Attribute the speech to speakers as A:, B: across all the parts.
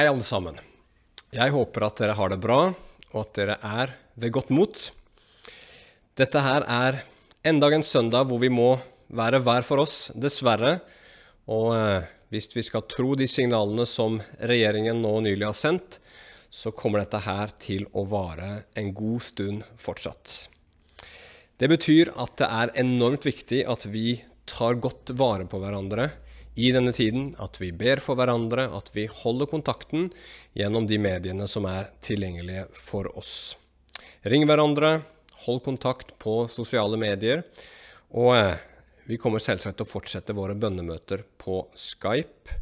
A: Hei, alle sammen. Jeg håper at dere har det bra, og at dere er ved godt mot. Dette her er enda en søndag hvor vi må være hver for oss, dessverre. Og eh, hvis vi skal tro de signalene som regjeringen nå nylig har sendt, så kommer dette her til å vare en god stund fortsatt. Det betyr at det er enormt viktig at vi tar godt vare på hverandre i denne tiden, at vi ber for hverandre, at vi holder kontakten gjennom de mediene som er tilgjengelige for oss. Ring hverandre, hold kontakt på sosiale medier, og eh, vi kommer selvsagt til å fortsette våre bønnemøter på Skype.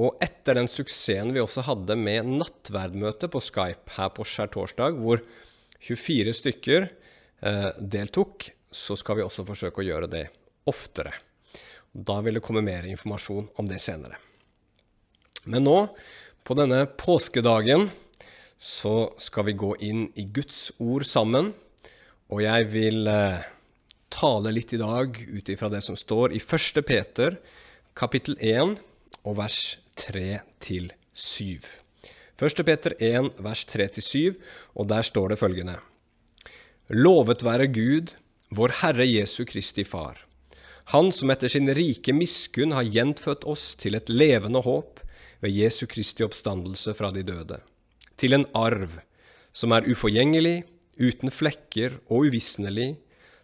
A: Og etter den suksessen vi også hadde med nattverdmøte på Skype her på skjærtorsdag, hvor 24 stykker eh, deltok, så skal vi også forsøke å gjøre det oftere. Da vil det komme mer informasjon om det senere. Men nå, på denne påskedagen, så skal vi gå inn i Guds ord sammen. Og jeg vil eh, tale litt i dag ut ifra det som står i 1. Peter kapittel 1 og vers 3-7. 1. Peter 1 vers 3-7, og der står det følgende. Lovet være Gud, vår Herre Jesu Kristi Far han som etter sin rike miskunn har gjenfødt oss til et levende håp ved Jesu Kristi oppstandelse fra de døde, til en arv som er uforgjengelig, uten flekker og uvisnelig,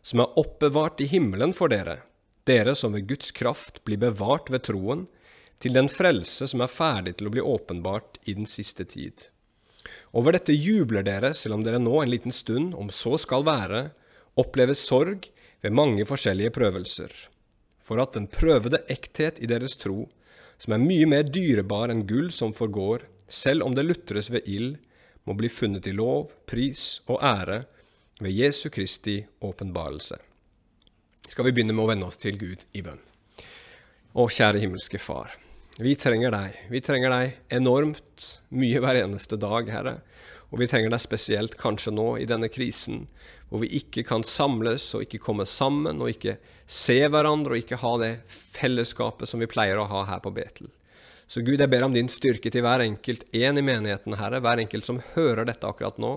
A: som er oppbevart i himmelen for dere, dere som ved Guds kraft blir bevart ved troen, til den frelse som er ferdig til å bli åpenbart i den siste tid. Over dette jubler dere, selv om dere nå en liten stund, om så skal være, opplever sorg ved mange forskjellige prøvelser for at den prøvede ekthet i deres tro, som er mye mer dyrebar enn gull som forgår, selv om det lutres ved ild, må bli funnet i lov, pris og ære ved Jesu Kristi åpenbarelse. Skal vi begynne med å vende oss til Gud i bønn. Å, kjære himmelske Far. Vi trenger deg. Vi trenger deg enormt mye hver eneste dag, Herre. Og vi trenger deg spesielt kanskje nå i denne krisen, hvor vi ikke kan samles og ikke komme sammen og ikke se hverandre og ikke ha det fellesskapet som vi pleier å ha her på Betel. Så Gud, jeg ber om din styrke til hver enkelt en i menigheten, Herre, hver enkelt som hører dette akkurat nå.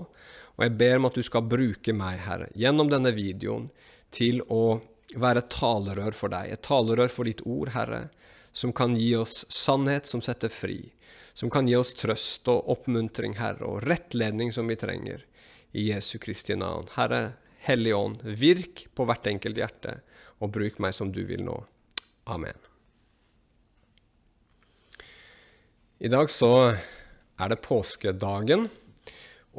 A: Og jeg ber om at du skal bruke meg, Herre, gjennom denne videoen til å være talerør for deg, et talerør for ditt ord, Herre, som kan gi oss sannhet som setter fri, som kan gi oss trøst og oppmuntring, Herre, og rettledning som vi trenger. I Jesu Kristi navn. Herre, Hellige Ånd, virk på hvert enkelt hjerte, og bruk meg som du vil nå. Amen. I dag så er det påskedagen,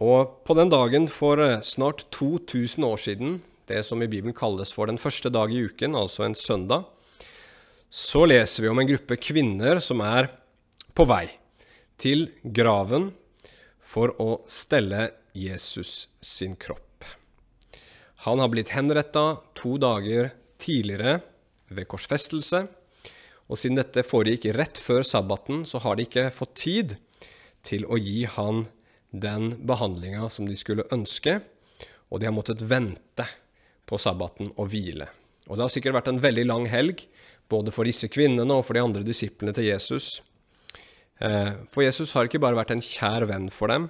A: og på den dagen for eh, snart 2000 år siden, det som i Bibelen kalles for den første dag i uken, altså en søndag, så leser vi om en gruppe kvinner som er på vei til graven for å stelle Jesus sin kropp. Han har blitt henretta to dager tidligere ved korsfestelse, og siden dette foregikk rett før sabbaten, så har de ikke fått tid til å gi han den behandlinga som de skulle ønske, og de har måttet vente på sabbaten og hvile. Og det har sikkert vært en veldig lang helg, både for disse kvinnene og for de andre disiplene til Jesus. Eh, for Jesus har ikke bare vært en kjær venn for dem,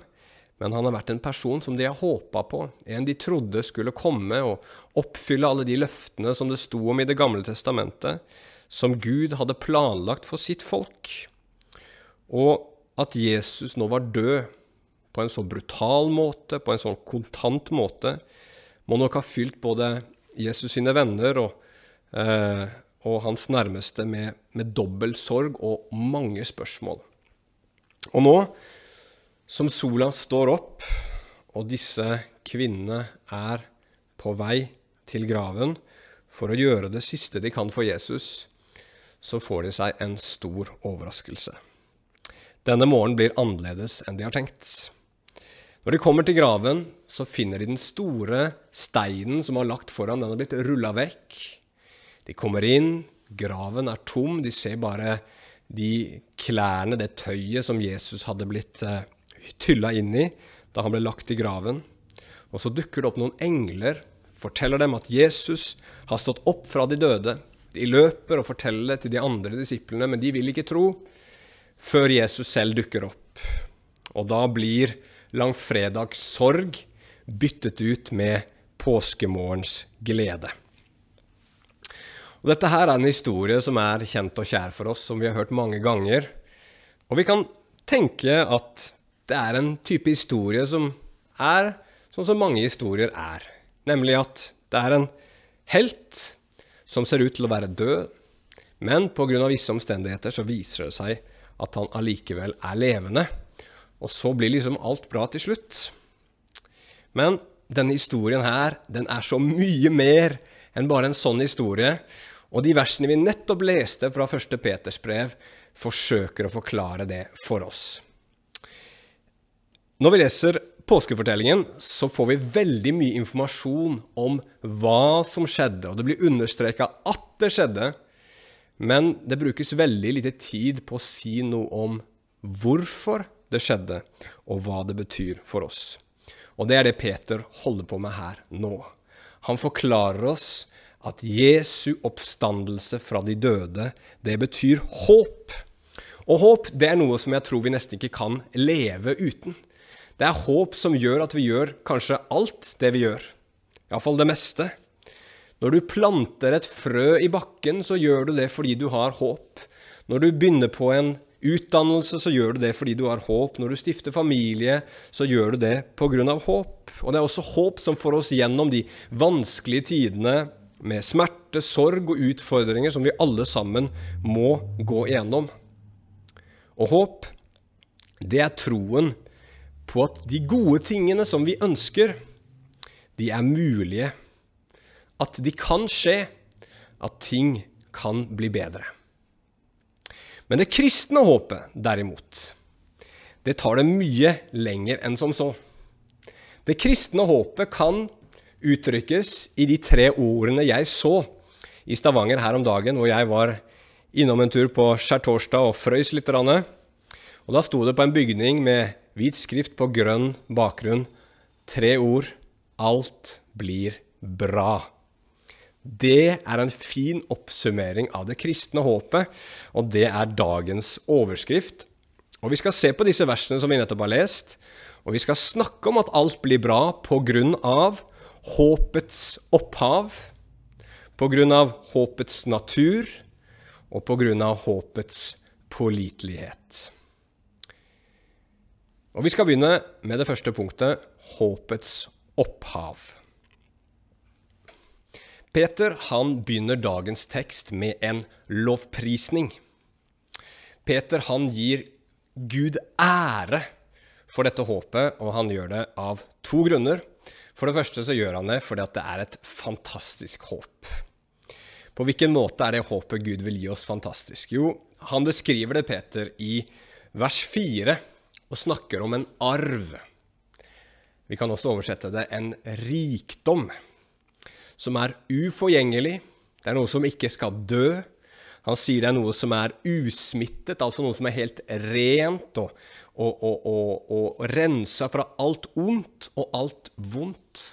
A: men han har vært en person som de har håpa på, en de trodde skulle komme og oppfylle alle de løftene som det sto om i Det gamle testamentet, som Gud hadde planlagt for sitt folk. Og at Jesus nå var død på en så brutal måte, på en sånn kontant måte, må nok ha fylt både Jesus sine venner og, eh, og hans nærmeste med, med dobbel sorg og mange spørsmål. Og nå, som sola står opp, og disse kvinnene er på vei til graven for å gjøre det siste de kan for Jesus, så får de seg en stor overraskelse. Denne morgenen blir annerledes enn de har tenkt. Når de kommer til graven, så finner de den store steinen som var lagt foran. Den har blitt rulla vekk. De kommer inn, graven er tom, de ser bare de klærne, det tøyet som Jesus hadde blitt eh, tylla inn i da han ble lagt i graven. Og så dukker det opp noen engler, forteller dem at Jesus har stått opp fra de døde. De løper og forteller det til de andre disiplene, men de vil ikke tro før Jesus selv dukker opp. Og da blir langfredags sorg byttet ut med påskemorgens glede. Og Dette her er en historie som er kjent og kjær for oss, som vi har hørt mange ganger. Og vi kan tenke at det er en type historie som er sånn som mange historier er. Nemlig at det er en helt som ser ut til å være død, men pga. visse omstendigheter så viser det seg at han allikevel er levende. Og så blir liksom alt bra til slutt. Men denne historien her, den er så mye mer enn bare en sånn historie. Og de versene vi nettopp leste fra 1. Peters brev, forsøker å forklare det for oss. Når vi leser påskefortellingen, så får vi veldig mye informasjon om hva som skjedde, og det blir understreka at det skjedde, men det brukes veldig lite tid på å si noe om hvorfor det skjedde, og hva det betyr for oss. Og det er det Peter holder på med her nå. Han forklarer oss at Jesu oppstandelse fra de døde, det betyr håp. Og håp det er noe som jeg tror vi nesten ikke kan leve uten. Det er håp som gjør at vi gjør kanskje alt det vi gjør. Iallfall det meste. Når du planter et frø i bakken, så gjør du det fordi du har håp. Når du begynner på en utdannelse, så gjør du det fordi du har håp. Når du stifter familie, så gjør du det pga. håp. Og det er også håp som får oss gjennom de vanskelige tidene med smerte, sorg og utfordringer som vi alle sammen må gå igjennom. Og håp, det er troen på at de gode tingene som vi ønsker, de er mulige. At de kan skje. At ting kan bli bedre. Men det kristne håpet, derimot, det tar det mye lenger enn som så. Det kristne håpet kan uttrykkes i de tre ordene jeg så i Stavanger her om dagen, hvor jeg var innom en tur på skjærtorsdag og frøys litt. Og da sto det på en bygning med hvit skrift på grønn bakgrunn tre ord Alt blir bra. Det er en fin oppsummering av det kristne håpet, og det er dagens overskrift. Og Vi skal se på disse versene som vi nettopp har lest, og vi skal snakke om at alt blir bra på grunn av håpets opphav, av håpets natur og av håpets pålitelighet. Og Vi skal begynne med det første punktet håpets opphav. Peter han begynner dagens tekst med en lovprisning. Peter han gir Gud ære for dette håpet, og han gjør det av to grunner. For det første så gjør han det fordi at det er et fantastisk håp. På hvilken måte er det håpet Gud vil gi oss, fantastisk? Jo, han beskriver det, Peter, i vers 4 og snakker om en arv. Vi kan også oversette det en rikdom, som er uforgjengelig. Det er noe som ikke skal dø. Han sier det er noe som er usmittet, altså noe som er helt rent og, og, og, og, og rensa fra alt ondt og alt vondt.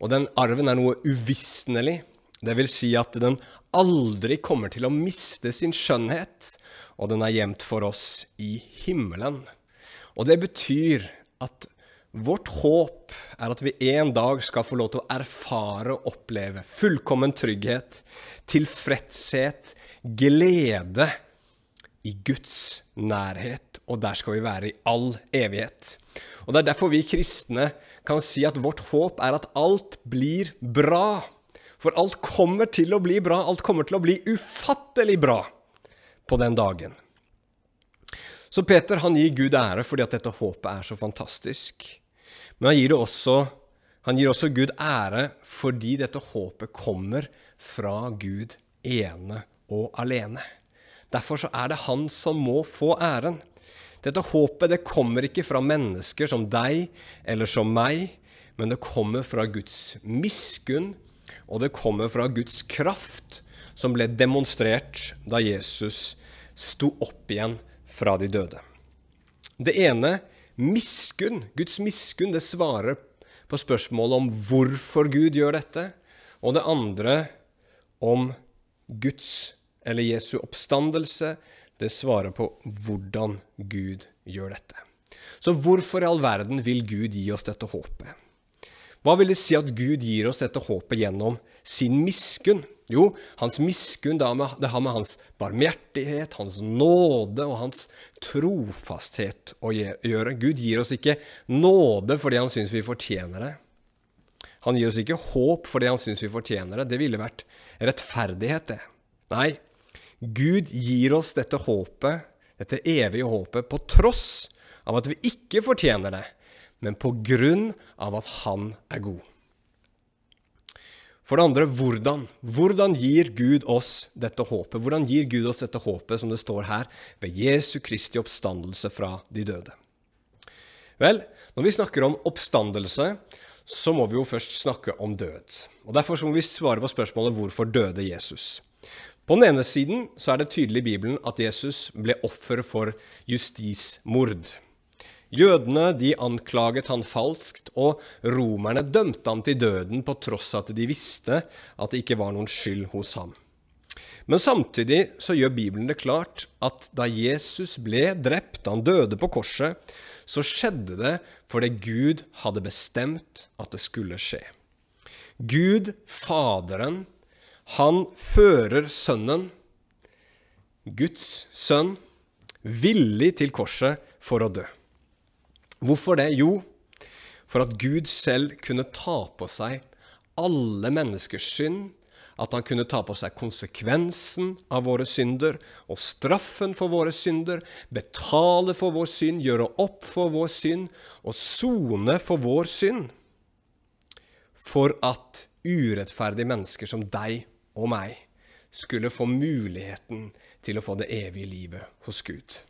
A: Og den arven er noe uvisnelig. Det vil si at den aldri kommer til å miste sin skjønnhet, og den er gjemt for oss i himmelen. Og det betyr at vårt håp er at vi en dag skal få lov til å erfare og oppleve fullkommen trygghet, tilfredshet, glede i Guds nærhet, og der skal vi være i all evighet. Og Det er derfor vi kristne kan si at vårt håp er at alt blir bra. For alt kommer til å bli bra, alt kommer til å bli ufattelig bra på den dagen. Så Peter han gir Gud ære fordi at dette håpet er så fantastisk. Men han gir, også, han gir også Gud ære fordi dette håpet kommer fra Gud ene og alene. Derfor så er det han som må få æren. Dette håpet det kommer ikke fra mennesker som deg eller som meg, men det kommer fra Guds miskunn, og det kommer fra Guds kraft, som ble demonstrert da Jesus sto opp igjen fra de døde. Det ene, miskunn, Guds miskunn, det svarer på spørsmålet om hvorfor Gud gjør dette, og det andre om Guds eller Jesu oppstandelse, det svarer på hvordan Gud gjør dette. Så hvorfor i all verden vil Gud gi oss dette håpet? Hva vil det si at Gud gir oss dette håpet gjennom sin miskunn? Jo, hans miskunn det har med hans barmhjertighet, hans nåde og hans trofasthet å gjøre. Gud gir oss ikke nåde fordi han syns vi fortjener det. Han gir oss ikke håp fordi han syns vi fortjener det. Det ville vært rettferdighet, det. Nei, Gud gir oss dette håpet, dette evige håpet, på tross av at vi ikke fortjener det, men på grunn av at Han er god. For det andre, hvordan? Hvordan gir Gud oss dette håpet? Hvordan gir Gud oss dette håpet, som det står her, ved Jesu Kristi oppstandelse fra de døde? Vel, når vi snakker om oppstandelse, så må vi jo først snakke om død. Og Derfor må vi svare på spørsmålet hvorfor døde Jesus? På den ene siden så er det tydelig i Bibelen at Jesus ble offer for justismord. Jødene de anklaget han falskt, og romerne dømte ham til døden på tross at de visste at det ikke var noen skyld hos ham. Men samtidig så gjør Bibelen det klart at da Jesus ble drept, da han døde på korset, så skjedde det fordi Gud hadde bestemt at det skulle skje. Gud, Faderen, han fører Sønnen, Guds sønn, villig til korset for å dø. Hvorfor det? Jo, for at Gud selv kunne ta på seg alle menneskers synd, at han kunne ta på seg konsekvensen av våre synder og straffen for våre synder, betale for vår synd, gjøre opp for vår synd og sone for vår synd. For at urettferdige mennesker som deg og meg skulle få muligheten til å få det evige livet hos Gud.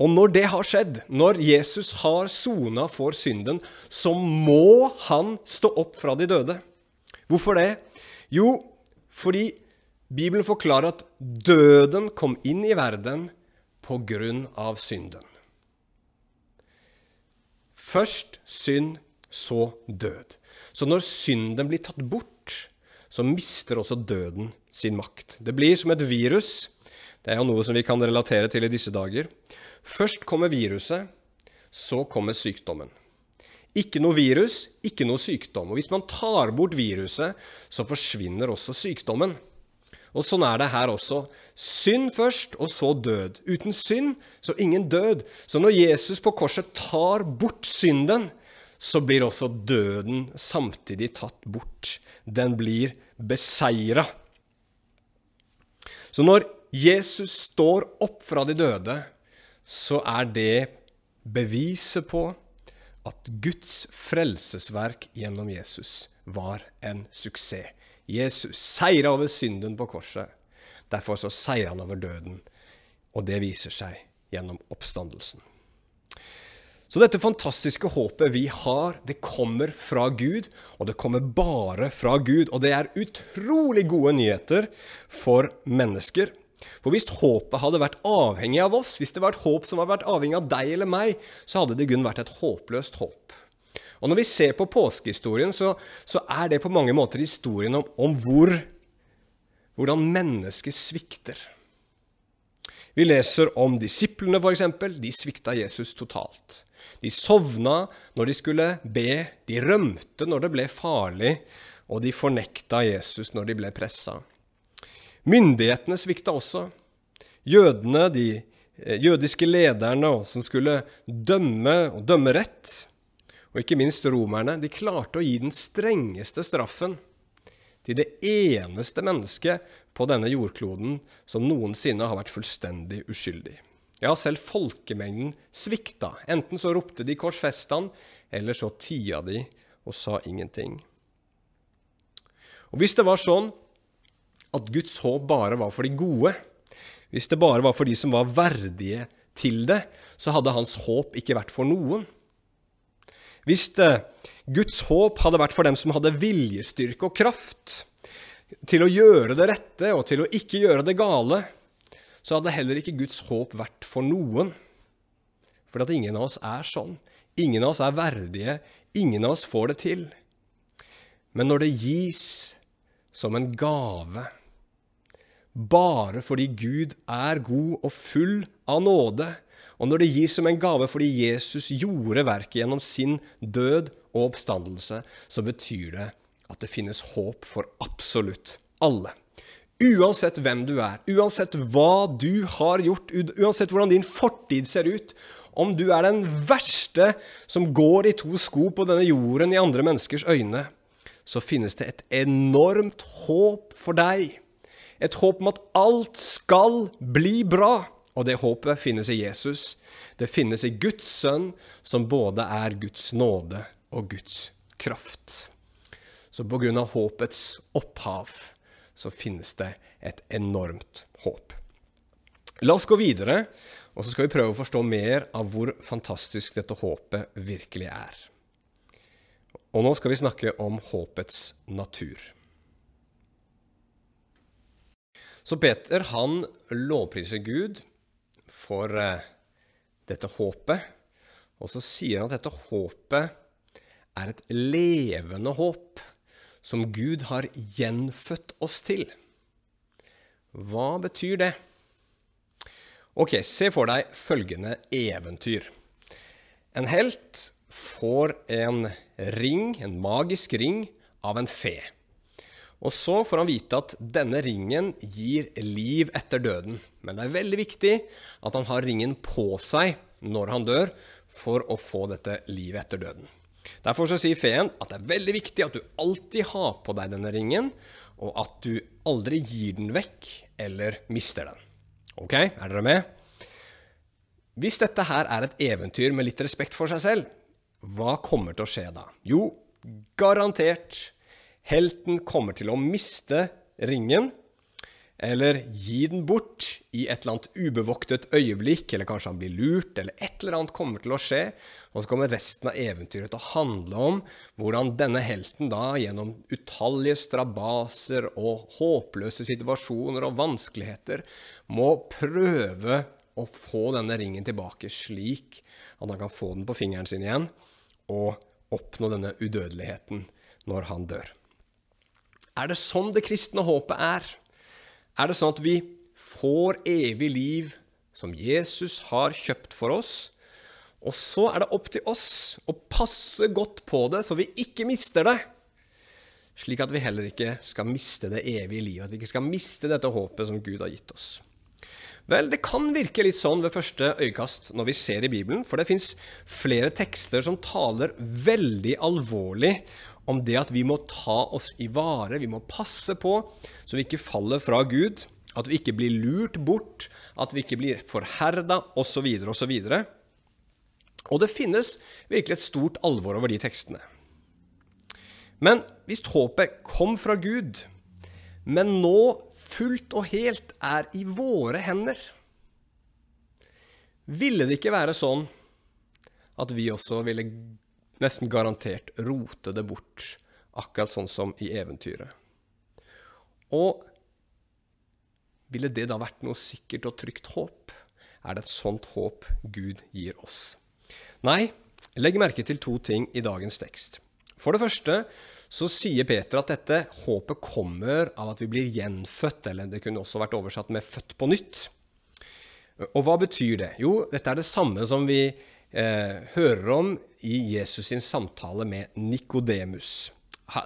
A: Og når det har skjedd, når Jesus har sona for synden, så må han stå opp fra de døde. Hvorfor det? Jo, fordi Bibelen forklarer at døden kom inn i verden på grunn av synden. Først synd, så død. Så når synden blir tatt bort, så mister også døden sin makt. Det blir som et virus. Det er jo noe som vi kan relatere til i disse dager. Først kommer viruset, så kommer sykdommen. Ikke noe virus, ikke noe sykdom. Og hvis man tar bort viruset, så forsvinner også sykdommen. Og sånn er det her også. Synd først, og så død. Uten synd, så ingen død. Så når Jesus på korset tar bort synden, så blir også døden samtidig tatt bort. Den blir beseira. Så når Jesus står opp fra de døde, så er det beviset på at Guds frelsesverk gjennom Jesus var en suksess. Jesus seira over synden på korset. Derfor så seira han over døden, og det viser seg gjennom oppstandelsen. Så dette fantastiske håpet vi har, det kommer fra Gud, og det kommer bare fra Gud. Og det er utrolig gode nyheter for mennesker. For hvis håpet hadde vært avhengig av oss, hvis det var et håp som hadde vært avhengig av deg eller meg, så hadde det kun vært et håpløst håp. Og når vi ser på påskehistorien, så, så er det på mange måter historien om, om hvor, hvordan mennesket svikter. Vi leser om disiplene, f.eks. De svikta Jesus totalt. De sovna når de skulle be, de rømte når det ble farlig, og de fornekta Jesus når de ble pressa. Myndighetene svikta også. Jødene, de eh, jødiske lederne som skulle dømme og dømme rett, og ikke minst romerne, de klarte å gi den strengeste straffen til det eneste mennesket på denne jordkloden som noensinne har vært fullstendig uskyldig. Ja, selv folkemengden svikta. Enten så ropte de 'korsfest han', eller så tia de og sa ingenting. Og Hvis det var sånn at Guds håp bare var for de gode, hvis det bare var for de som var verdige til det, så hadde hans håp ikke vært for noen. Hvis det, Guds håp hadde vært for dem som hadde viljestyrke og kraft til å gjøre det rette og til å ikke gjøre det gale, så hadde heller ikke Guds håp vært for noen. For at ingen av oss er sånn. Ingen av oss er verdige. Ingen av oss får det til. Men når det gis som en gave, bare fordi Gud er god og full av nåde, og når det gis som en gave fordi Jesus gjorde verket gjennom sin død og oppstandelse, så betyr det at det finnes håp for absolutt alle. Uansett hvem du er, uansett hva du har gjort, uansett hvordan din fortid ser ut, om du er den verste som går i to sko på denne jorden i andre menneskers øyne, så finnes det et enormt håp for deg. Et håp om at alt skal bli bra. Og det håpet finnes i Jesus. Det finnes i Guds sønn, som både er Guds nåde og Guds kraft. Så på grunn av håpets opphav så finnes det et enormt håp. La oss gå videre, og så skal vi prøve å forstå mer av hvor fantastisk dette håpet virkelig er. Og nå skal vi snakke om håpets natur. Så Peter han lovpriser Gud for eh, dette håpet, og så sier han at dette håpet er et levende håp som Gud har gjenfødt oss til. Hva betyr det? Ok, se for deg følgende eventyr. En helt får en ring, en magisk ring, av en fe. Og så får han vite at denne ringen gir liv etter døden. Men det er veldig viktig at han har ringen på seg når han dør, for å få dette livet etter døden. Derfor så sier feen at det er veldig viktig at du alltid har på deg denne ringen, og at du aldri gir den vekk eller mister den. Ok, er dere med? Hvis dette her er et eventyr med litt respekt for seg selv, hva kommer til å skje da? Jo, garantert. Helten kommer til å miste ringen eller gi den bort i et eller annet ubevoktet øyeblikk, eller kanskje han blir lurt, eller et eller annet kommer til å skje. Og så kommer resten av eventyret til å handle om hvordan denne helten da, gjennom utallige strabaser og håpløse situasjoner og vanskeligheter, må prøve å få denne ringen tilbake slik at han kan få den på fingeren sin igjen, og oppnå denne udødeligheten når han dør. Er det sånn det kristne håpet er? Er det sånn at vi får evig liv som Jesus har kjøpt for oss. Og så er det opp til oss å passe godt på det, så vi ikke mister det. Slik at vi heller ikke skal miste det evige livet, at vi ikke skal miste dette håpet som Gud har gitt oss. Vel, det kan virke litt sånn ved første øyekast når vi ser i Bibelen, for det fins flere tekster som taler veldig alvorlig om det at vi må ta oss i vare, vi må passe på så vi ikke faller fra Gud, at vi ikke blir lurt bort, at vi ikke blir forherda, osv., osv. Og det finnes virkelig et stort alvor over de tekstene. Men hvis håpet kom fra Gud, men nå fullt og helt er i våre hender, ville det ikke være sånn at vi også ville nesten garantert rote det bort, akkurat sånn som i eventyret. Og ville det da vært noe sikkert og trygt håp? Er det et sånt håp Gud gir oss? Nei, legg merke til to ting i dagens tekst. For det første så sier Peter at dette håpet kommer av at vi blir gjenfødt, eller det kunne også vært oversatt med 'født på nytt'. Og hva betyr det? Jo, dette er det samme som vi eh, hører om i Jesus sin samtale med Nikodemus.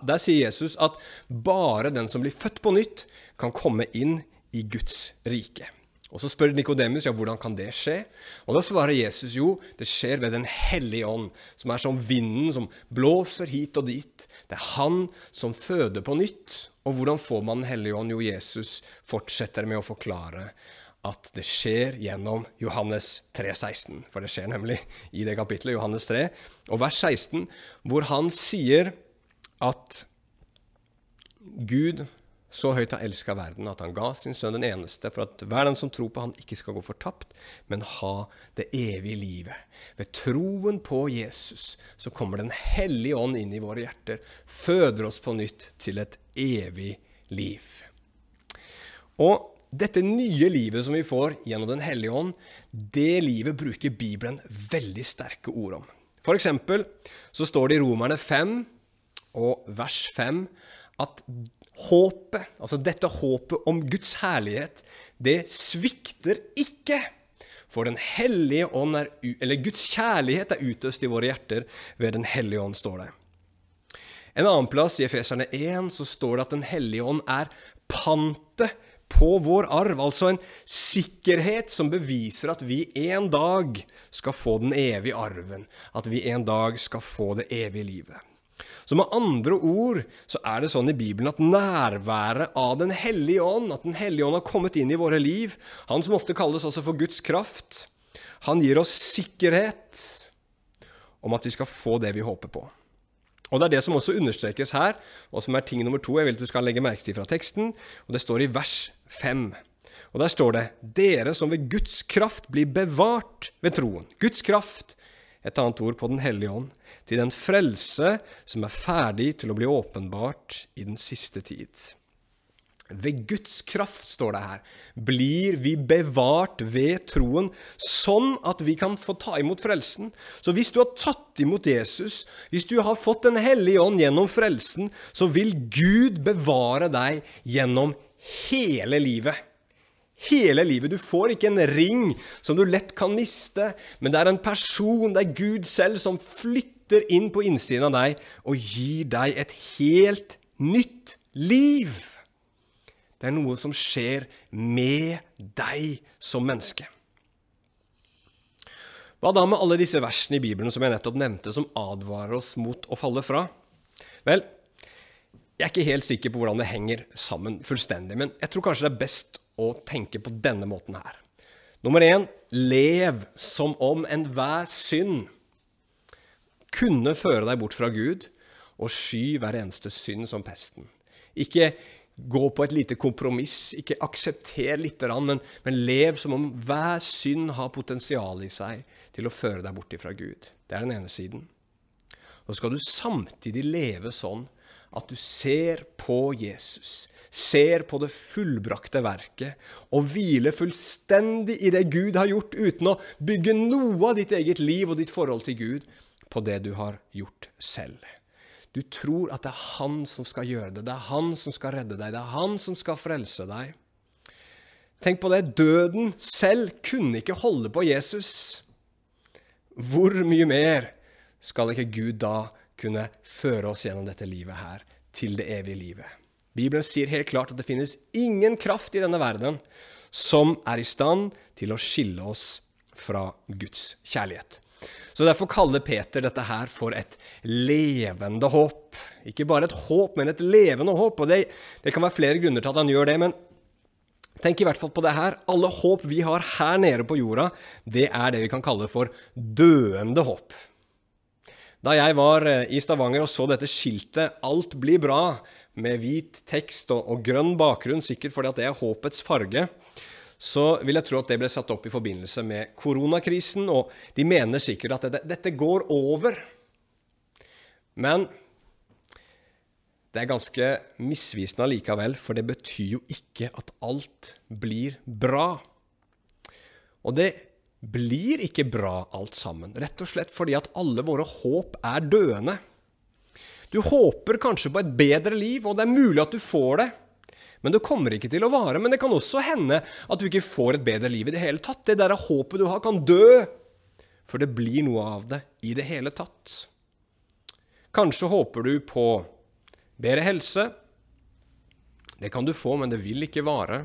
A: Der sier Jesus at bare den som blir født på nytt, kan komme inn i Guds rike. Og Så spør Nikodemus ja, hvordan kan det skje. Og Da svarer Jesus jo det skjer ved Den hellige ånd, som er som vinden som blåser hit og dit. Det er Han som føder på nytt. Og hvordan får man Den hellige ånd? Jo, Jesus fortsetter med å forklare at det skjer gjennom Johannes 3,16. For det skjer nemlig i det kapitlet, Johannes 3, og vers 16, hvor han sier at Gud så høyt har elska verden at han ga sin sønn den eneste, for at hver den som tror på han ikke skal gå fortapt, men ha det evige livet. Ved troen på Jesus så kommer Den hellige ånd inn i våre hjerter, føder oss på nytt til et evig liv. Og dette nye livet som vi får gjennom Den hellige ånd, det livet bruker Bibelen veldig sterke ord om. For eksempel så står det i Romerne 5 og vers 5 at håpet, altså dette håpet om Guds herlighet, det svikter ikke. For Den hellige ånd er, eller Guds kjærlighet er utøst i våre hjerter ved Den hellige ånd, står det. En annen plass, i Efeserne 1, så står det at Den hellige ånd er pantet på vår arv. Altså en sikkerhet som beviser at vi en dag skal få den evige arven. At vi en dag skal få det evige livet. Så med andre ord så er det sånn i Bibelen at nærværet av Den hellige ånd, at Den hellige ånd har kommet inn i våre liv, han som ofte kalles også for Guds kraft, han gir oss sikkerhet om at vi skal få det vi håper på. Og Det er det som også understrekes her, og som er ting nummer to jeg vil at du skal legge merke til fra teksten. og Det står i vers 5. Og Der står det:" Dere som ved Guds kraft blir bevart ved troen. Guds kraft, et annet ord på Den hellige ånd, til den frelse som er ferdig til å bli åpenbart i den siste tid. Ved Guds kraft, står det her, blir vi bevart ved troen, sånn at vi kan få ta imot frelsen. Så hvis du har tatt imot Jesus, hvis du har fått Den hellige ånd gjennom frelsen, så vil Gud bevare deg gjennom hele livet. Hele livet. Du får ikke en ring som du lett kan miste, men det er en person, det er Gud selv, som flytter inn på innsiden av deg og gir deg et helt nytt liv. Det er noe som skjer med deg som menneske. Hva da med alle disse versene i Bibelen som jeg nettopp nevnte, som advarer oss mot å falle fra? Vel, jeg er ikke helt sikker på hvordan det henger sammen fullstendig, men jeg tror kanskje det er best å tenke på denne måten her. Nummer én lev som om enhver synd kunne føre deg bort fra Gud, og sky hver eneste synd som pesten. Ikke gå på et lite kompromiss. Ikke aksepter lite grann, men, men, lev som om hver synd har potensial i seg til å føre deg bort ifra Gud. Det er den ene siden. Og skal du samtidig leve sånn at du ser på Jesus, ser på det fullbrakte verket, og hviler fullstendig i det Gud har gjort, uten å bygge noe av ditt eget liv og ditt forhold til Gud på det du har gjort selv. Du tror at det er han som skal gjøre det. Det er han som skal redde deg. Det er han som skal frelse deg. Tenk på det. Døden selv kunne ikke holde på Jesus. Hvor mye mer skal ikke Gud da kunne føre oss gjennom dette livet her, til det evige livet? Bibelen sier helt klart at det finnes ingen kraft i denne verden som er i stand til å skille oss fra Guds kjærlighet. Så Derfor kaller Peter dette her for et levende håp. Ikke bare et håp, men et levende håp. Og det, det kan være flere grunner til at han gjør det. men Tenk i hvert fall på det her. Alle håp vi har her nede på jorda, det er det vi kan kalle for døende håp. Da jeg var eh, i Stavanger og så dette skiltet 'Alt blir bra', med hvit tekst og, og grønn bakgrunn, sikkert fordi at det er håpets farge, så vil jeg tro at det ble satt opp i forbindelse med koronakrisen. Og de mener sikkert at dette, dette går over. Men det er ganske misvisende allikevel, for det betyr jo ikke at alt blir bra. Og det blir ikke bra alt sammen, rett og slett fordi at alle våre håp er døende. Du håper kanskje på et bedre liv, og det er mulig at du får det. Men det kommer ikke til å vare. Men det kan også hende at du ikke får et bedre liv i det hele tatt. Det der håpet du har, kan dø. For det blir noe av det i det hele tatt. Kanskje håper du på bedre helse. Det kan du få, men det vil ikke vare.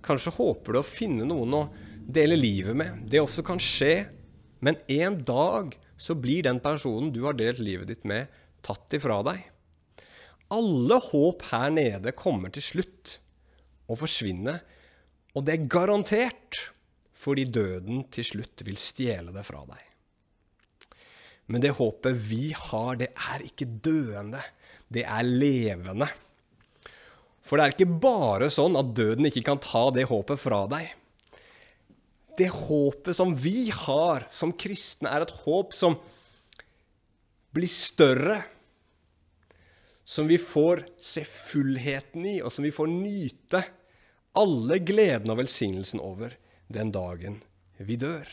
A: Kanskje håper du å finne noen å dele livet med. Det også kan skje. Men en dag så blir den personen du har delt livet ditt med, tatt ifra deg. Alle håp her nede kommer til slutt å forsvinne, og det er garantert fordi døden til slutt vil stjele det fra deg. Men det håpet vi har, det er ikke døende, det er levende. For det er ikke bare sånn at døden ikke kan ta det håpet fra deg. Det håpet som vi har som kristne, er et håp som blir større som vi får se fullheten i, og som vi får nyte alle gleden og velsignelsen over den dagen vi dør.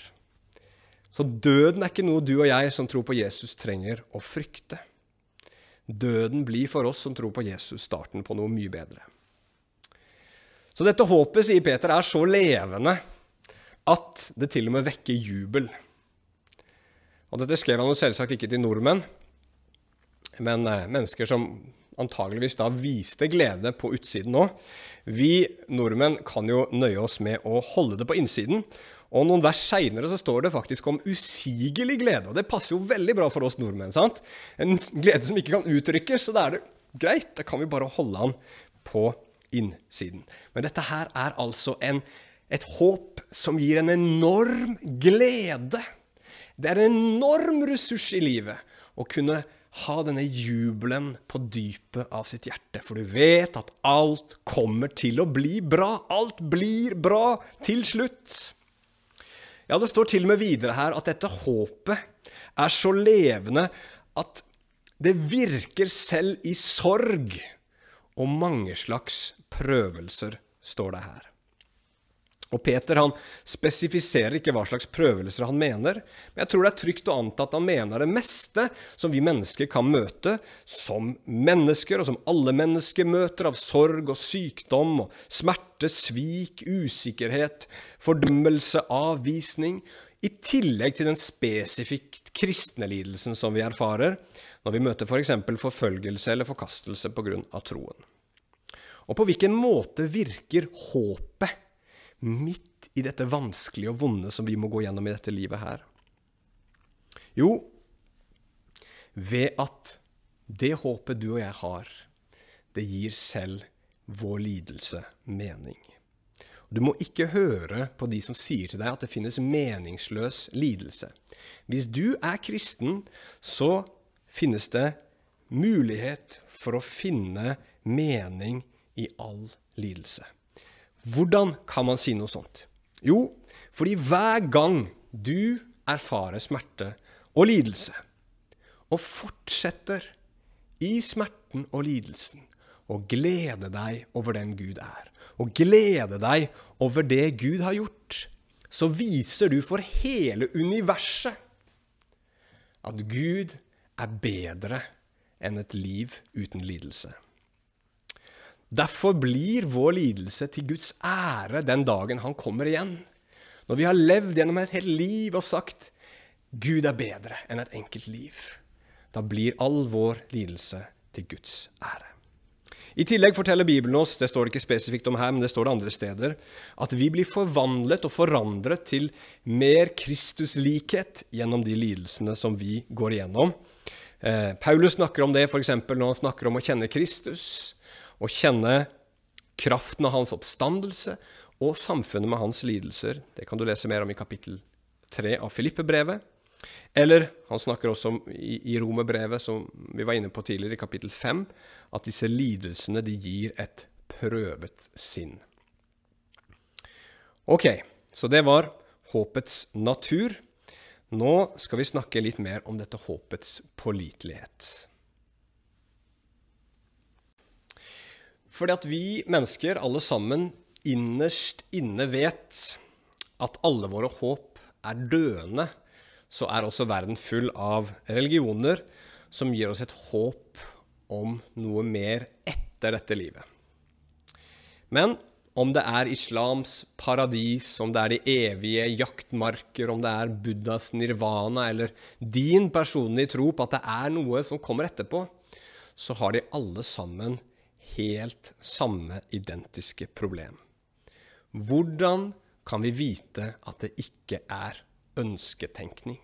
A: Så døden er ikke noe du og jeg som tror på Jesus, trenger å frykte. døden blir for oss som tror på Jesus, starten på noe mye bedre. Så dette håpet, sier Peter, er så levende at det til og med vekker jubel. Og Dette skrev han jo selvsagt ikke til nordmenn, men eh, mennesker som antageligvis da viste glede på utsiden òg. Vi nordmenn kan jo nøye oss med å holde det på innsiden. Og noen vers seinere står det faktisk om usigelig glede. Og det passer jo veldig bra for oss nordmenn. sant? En glede som ikke kan uttrykkes. Så da er det greit. Da kan vi bare holde han på innsiden. Men dette her er altså en, et håp som gir en enorm glede. Det er en enorm ressurs i livet å kunne ha denne jubelen på dypet av sitt hjerte, for du vet at alt kommer til å bli bra. Alt blir bra til slutt. Ja, det står til og med videre her at dette håpet er så levende at det virker selv i sorg. Og mange slags prøvelser, står det her. Og Peter han spesifiserer ikke hva slags prøvelser han mener, men jeg tror det er trygt å anta at han mener det meste som vi mennesker kan møte som mennesker, og som alle mennesker møter, av sorg og sykdom og smerte, svik, usikkerhet, fordømmelse, avvisning, i tillegg til den spesifikt kristne lidelsen som vi erfarer når vi møter f.eks. For forfølgelse eller forkastelse pga. troen. Og på hvilken måte virker håpet midt i dette vanskelige og vonde som vi må gå gjennom i dette livet her? Jo, ved at det håpet du og jeg har, det gir selv vår lidelse mening. Du må ikke høre på de som sier til deg at det finnes meningsløs lidelse. Hvis du er kristen, så finnes det mulighet for å finne mening i all lidelse. Hvordan kan man si noe sånt? Jo, fordi hver gang du erfarer smerte og lidelse, og fortsetter i smerten og lidelsen, og glede deg over den Gud er, og glede deg over det Gud har gjort, så viser du for hele universet at Gud er bedre enn et liv uten lidelse. Derfor blir vår lidelse til Guds ære den dagen han kommer igjen. Når vi har levd gjennom et helt liv og sagt 'Gud er bedre enn et enkelt liv', da blir all vår lidelse til Guds ære. I tillegg forteller Bibelen oss, det står det ikke spesifikt om her, men det står det andre steder, at vi blir forvandlet og forandret til mer Kristuslikhet gjennom de lidelsene som vi går igjennom. Eh, Paulus snakker om det f.eks. når han snakker om å kjenne Kristus og kjenne kraften av hans oppstandelse og samfunnet med hans lidelser. Det kan du lese mer om i kapittel 3 av Filippe-brevet. Eller han snakker også om i, i Romerbrevet, som vi var inne på tidligere, i kapittel 5, at disse lidelsene de gir et prøvet sinn. Ok, så det var håpets natur. Nå skal vi snakke litt mer om dette håpets pålitelighet. Fordi at vi mennesker, alle sammen, innerst inne vet at alle våre håp er døende, så er også verden full av religioner som gir oss et håp om noe mer etter dette livet. Men om det er islams paradis, om det er de evige jaktmarker, om det er Buddhas nirvana eller din personlige tro på at det er noe som kommer etterpå, så har de alle sammen helt samme identiske problem. Hvordan kan vi vite at det ikke er ønsketenkning?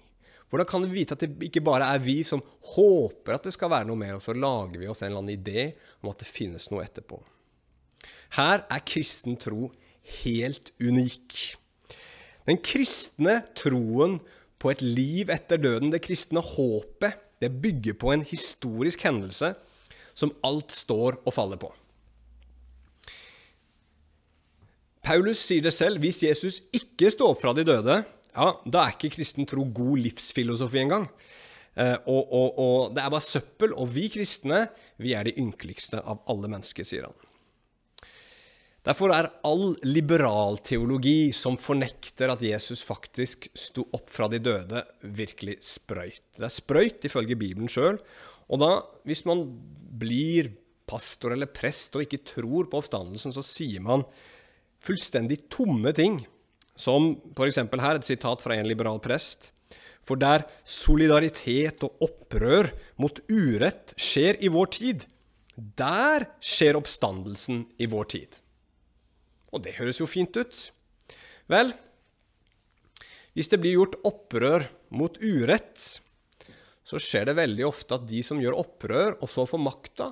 A: Hvordan kan vi vite at det ikke bare er vi som håper at det skal være noe mer, og så lager vi oss en eller annen idé om at det finnes noe etterpå? Her er kristen tro helt unik. Den kristne troen på et liv etter døden, det kristne håpet, det bygger på en historisk hendelse som alt står og faller på. Paulus sier det selv. Hvis Jesus ikke står opp fra de døde, ja, da er ikke kristen tro god livsfilosofi engang. Eh, og, og, og det er bare søppel. Og vi kristne, vi er de ynkeligste av alle mennesker, sier han. Derfor er all liberal teologi som fornekter at Jesus faktisk sto opp fra de døde, virkelig sprøyt. Det er sprøyt ifølge Bibelen sjøl, Og da, hvis man blir pastor eller prest og ikke tror på oppstandelsen, så sier man fullstendig tomme ting. Som f.eks. her, et sitat fra en liberal prest. For der solidaritet og opprør mot urett skjer i vår tid, der skjer oppstandelsen i vår tid. Og det høres jo fint ut. Vel, hvis det blir gjort opprør mot urett, så skjer det veldig ofte at de som gjør opprør, og så får makta,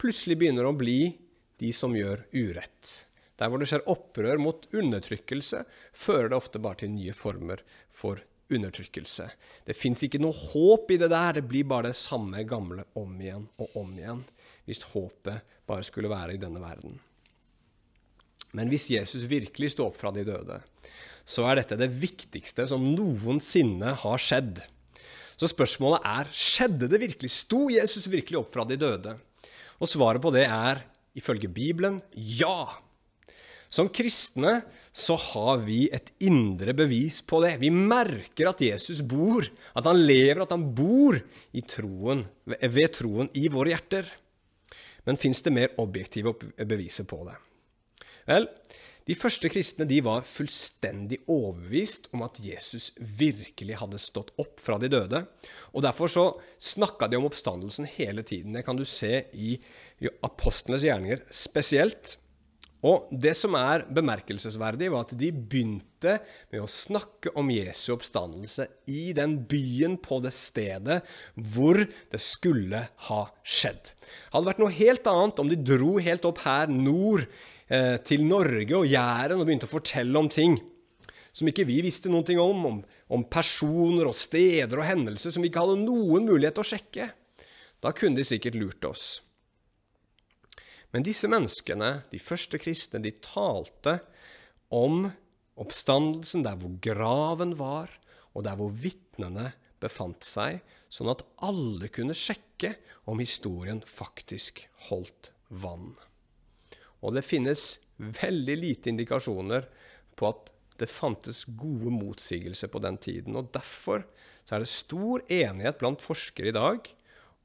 A: plutselig begynner å bli de som gjør urett. Der hvor det skjer opprør mot undertrykkelse, fører det ofte bare til nye former for undertrykkelse. Det fins ikke noe håp i det der. Det blir bare det samme gamle om igjen og om igjen. Hvis håpet bare skulle være i denne verden. Men hvis Jesus virkelig står opp fra de døde, så er dette det viktigste som noensinne har skjedd. Så spørsmålet er skjedde det virkelig? Sto Jesus virkelig opp fra de døde? Og svaret på det er ifølge Bibelen ja. Som kristne så har vi et indre bevis på det. Vi merker at Jesus bor, at han lever, at han bor troen, ved troen i våre hjerter. Men fins det mer objektive beviser på det? Vel, de første kristne de var fullstendig overbevist om at Jesus virkelig hadde stått opp fra de døde. og Derfor så snakka de om oppstandelsen hele tiden. Det kan du se i apostlenes gjerninger spesielt. Og Det som er bemerkelsesverdig, var at de begynte med å snakke om Jesu oppstandelse i den byen på det stedet hvor det skulle ha skjedd. Det hadde vært noe helt annet om de dro helt opp her nord eh, til Norge og Jæren og begynte å fortelle om ting som ikke vi visste noen ting om, om, om personer og steder og hendelser som vi ikke hadde noen mulighet til å sjekke. Da kunne de sikkert lurt oss. Men disse menneskene, de første kristne, de talte om oppstandelsen der hvor graven var, og der hvor vitnene befant seg, sånn at alle kunne sjekke om historien faktisk holdt vann. Og det finnes veldig lite indikasjoner på at det fantes gode motsigelser på den tiden. og Derfor er det stor enighet blant forskere i dag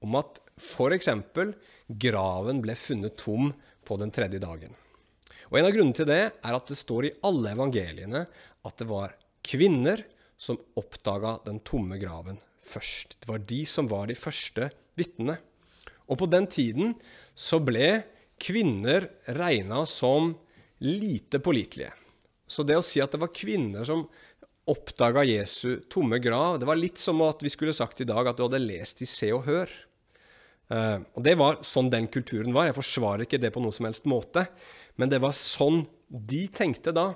A: om at f.eks. graven ble funnet tom på den tredje dagen. Og En av grunnene til det er at det står i alle evangeliene at det var kvinner som oppdaga den tomme graven først. Det var de som var de første vitnene. Og på den tiden så ble kvinner regna som lite pålitelige. Så det å si at det var kvinner som oppdaga Jesu tomme grav, det var litt som at vi skulle sagt i dag at du hadde lest i Se og Hør. Uh, og Det var sånn den kulturen var. Jeg forsvarer ikke det på noen som helst måte. Men det var sånn de tenkte da.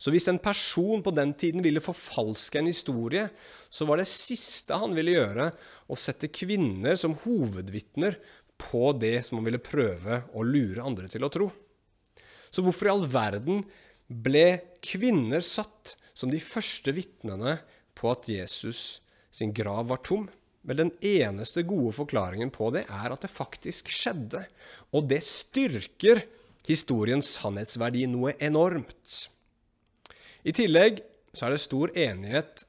A: Så hvis en person på den tiden ville forfalske en historie, så var det siste han ville gjøre, å sette kvinner som hovedvitner på det som man ville prøve å lure andre til å tro. Så hvorfor i all verden ble kvinner satt som de første vitnene på at Jesus sin grav var tom? Men den eneste gode forklaringen på det er at det faktisk skjedde. Og det styrker historiens sannhetsverdi noe enormt. I tillegg så er det stor enighet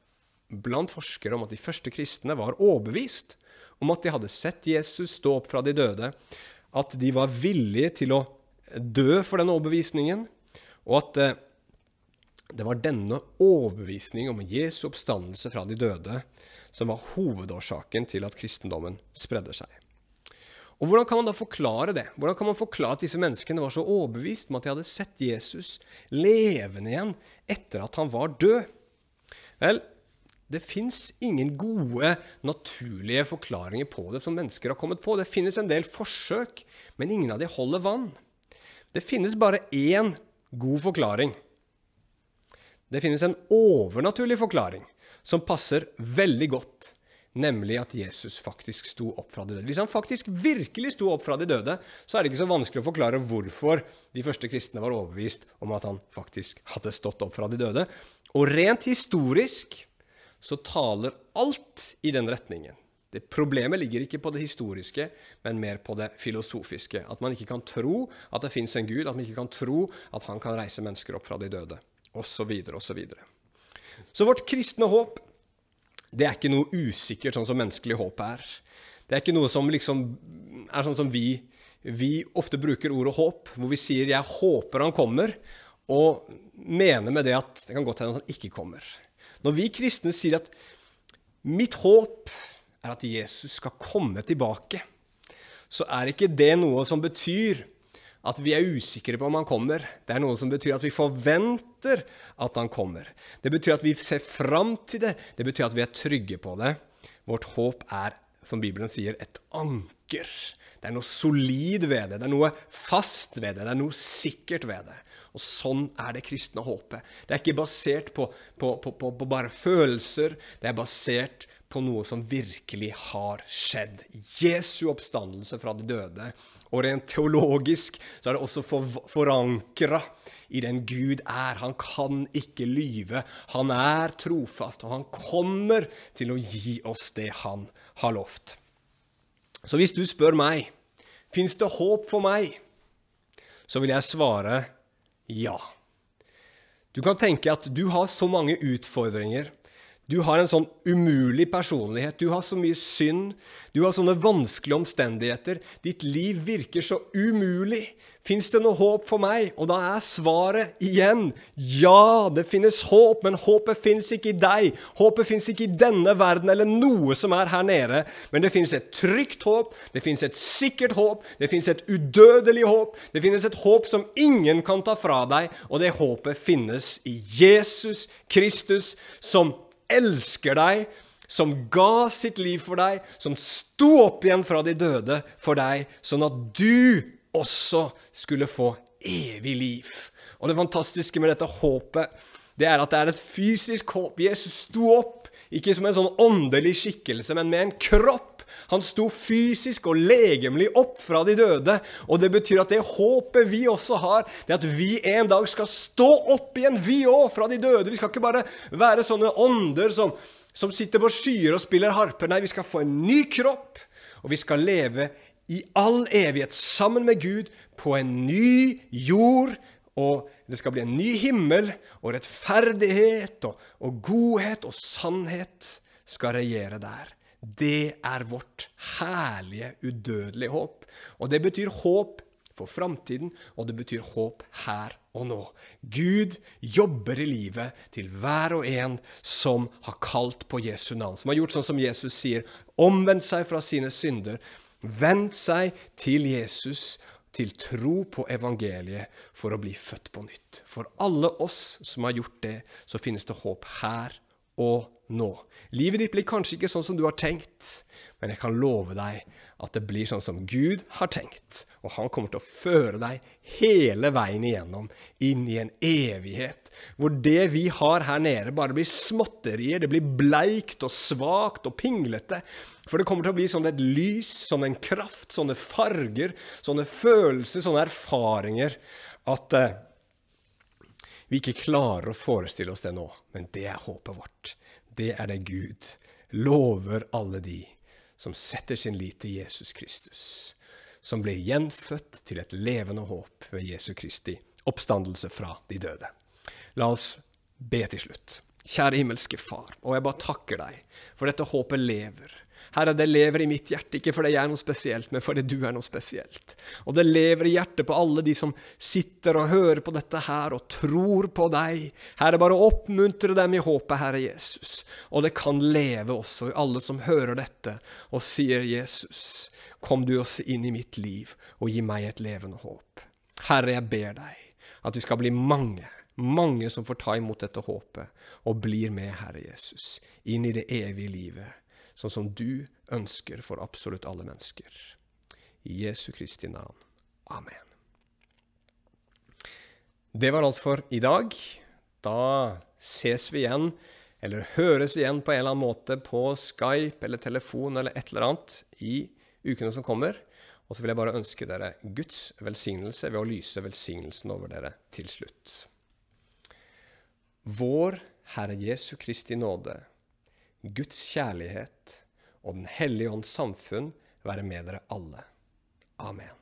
A: blant forskere om at de første kristne var overbevist om at de hadde sett Jesus stå opp fra de døde, at de var villige til å dø for denne overbevisningen, og at eh, det var denne overbevisningen om Jesu oppstandelse fra de døde som var hovedårsaken til at kristendommen spredde seg. Og Hvordan kan man da forklare det? Hvordan kan man forklare at disse menneskene var så overbevist om at de hadde sett Jesus levende igjen etter at han var død? Vel, det fins ingen gode, naturlige forklaringer på det som mennesker har kommet på. Det finnes en del forsøk, men ingen av de holder vann. Det finnes bare én god forklaring. Det finnes en overnaturlig forklaring som passer veldig godt, nemlig at Jesus faktisk sto opp fra de døde. Hvis han faktisk virkelig sto opp fra de døde, så er det ikke så vanskelig å forklare hvorfor de første kristne var overbevist om at han faktisk hadde stått opp fra de døde. Og rent historisk så taler alt i den retningen. Det Problemet ligger ikke på det historiske, men mer på det filosofiske. At man ikke kan tro at det fins en Gud, at man ikke kan tro at han kan reise mennesker opp fra de døde, osv., osv. Så vårt kristne håp det er ikke noe usikkert, sånn som menneskelig håp er. Det er ikke noe som liksom er sånn som vi, vi ofte bruker ordet håp, hvor vi sier 'jeg håper han kommer', og mener med det at det kan godt hende han ikke kommer. Når vi kristne sier at 'mitt håp er at Jesus skal komme tilbake', så er ikke det noe som betyr at vi er usikre på om han kommer. Det er noe som betyr at vi forventer at han kommer. Det betyr at vi ser fram til det. Det betyr at vi er trygge på det. Vårt håp er, som Bibelen sier, et anker. Det er noe solid ved det. Det er noe fast ved det. Det er noe sikkert ved det. Og sånn er det kristne håpet. Det er ikke basert på, på, på, på, bare følelser. Det er basert på noe som virkelig har skjedd. Jesu oppstandelse fra de døde. Og rent teologisk så er det også for, forankra i den Gud er. Han kan ikke lyve. Han er trofast, og han kommer til å gi oss det han har lovt. Så hvis du spør meg fins det håp for meg, så vil jeg svare ja. Du kan tenke at du har så mange utfordringer. Du har en sånn umulig personlighet. Du har så mye synd. Du har sånne vanskelige omstendigheter. Ditt liv virker så umulig. Fins det noe håp for meg? Og da er svaret igjen ja, det finnes håp, men håpet fins ikke i deg. Håpet fins ikke i denne verden eller noe som er her nede. Men det fins et trygt håp, det fins et sikkert håp, det fins et udødelig håp. Det finnes et håp som ingen kan ta fra deg, og det håpet finnes i Jesus Kristus, som elsker deg som ga sitt liv for deg, som sto opp igjen fra de døde for deg, sånn at du også skulle få evig liv. Og det fantastiske med dette håpet, det er at det er et fysisk håp. Jesus sto opp, ikke som en sånn åndelig skikkelse, men med en kropp. Han sto fysisk og legemlig opp fra de døde. Og det betyr at det håpet vi også har, det at vi en dag skal stå opp igjen, vi òg, fra de døde. Vi skal ikke bare være sånne ånder som, som sitter på skyer og spiller harper. Nei, vi skal få en ny kropp, og vi skal leve i all evighet sammen med Gud på en ny jord. Og det skal bli en ny himmel, og rettferdighet og, og godhet og sannhet skal regjere der. Det er vårt herlige, udødelige håp. Og det betyr håp for framtiden, og det betyr håp her og nå. Gud jobber i livet til hver og en som har kalt på Jesu navn, som har gjort sånn som Jesus sier, omvendt seg fra sine synder, vendt seg til Jesus, til tro på evangeliet, for å bli født på nytt. For alle oss som har gjort det, så finnes det håp her og nå. Livet ditt blir kanskje ikke sånn som du har tenkt, men jeg kan love deg at det blir sånn som Gud har tenkt. Og han kommer til å føre deg hele veien igjennom, inn i en evighet, hvor det vi har her nede, bare blir småtterier. Det blir bleikt og svakt og pinglete. For det kommer til å bli sånn et lys, sånn en kraft, sånne farger, sånne følelser, sånne erfaringer at eh, vi ikke klarer å forestille oss det nå. Men det er håpet vårt. Det er det Gud lover alle de som setter sin lit til Jesus Kristus. Som blir gjenfødt til et levende håp ved Jesu Kristi oppstandelse fra de døde. La oss be til slutt. Kjære himmelske Far, og jeg bare takker deg for dette håpet lever. Herre, det lever i mitt hjerte, ikke fordi jeg er noe spesielt, men fordi du er noe spesielt. Og det lever i hjertet på alle de som sitter og hører på dette her og tror på deg. Herre, bare oppmuntre dem i håpet, Herre Jesus. Og det kan leve også i alle som hører dette og sier, Jesus, kom du også inn i mitt liv og gi meg et levende håp. Herre, jeg ber deg at vi skal bli mange mange som får ta imot dette håpet og blir med Herre Jesus inn i det evige livet sånn som du ønsker for absolutt alle mennesker. I Jesu Kristi navn. Amen. Det var alt for i dag. Da ses vi igjen, eller høres igjen på en eller annen måte på Skype eller telefon eller et eller annet i ukene som kommer. Og så vil jeg bare ønske dere Guds velsignelse ved å lyse velsignelsen over dere til slutt. Vår Herre Jesu Kristi nåde Guds kjærlighet og Den hellige ånds samfunn være med dere alle. Amen.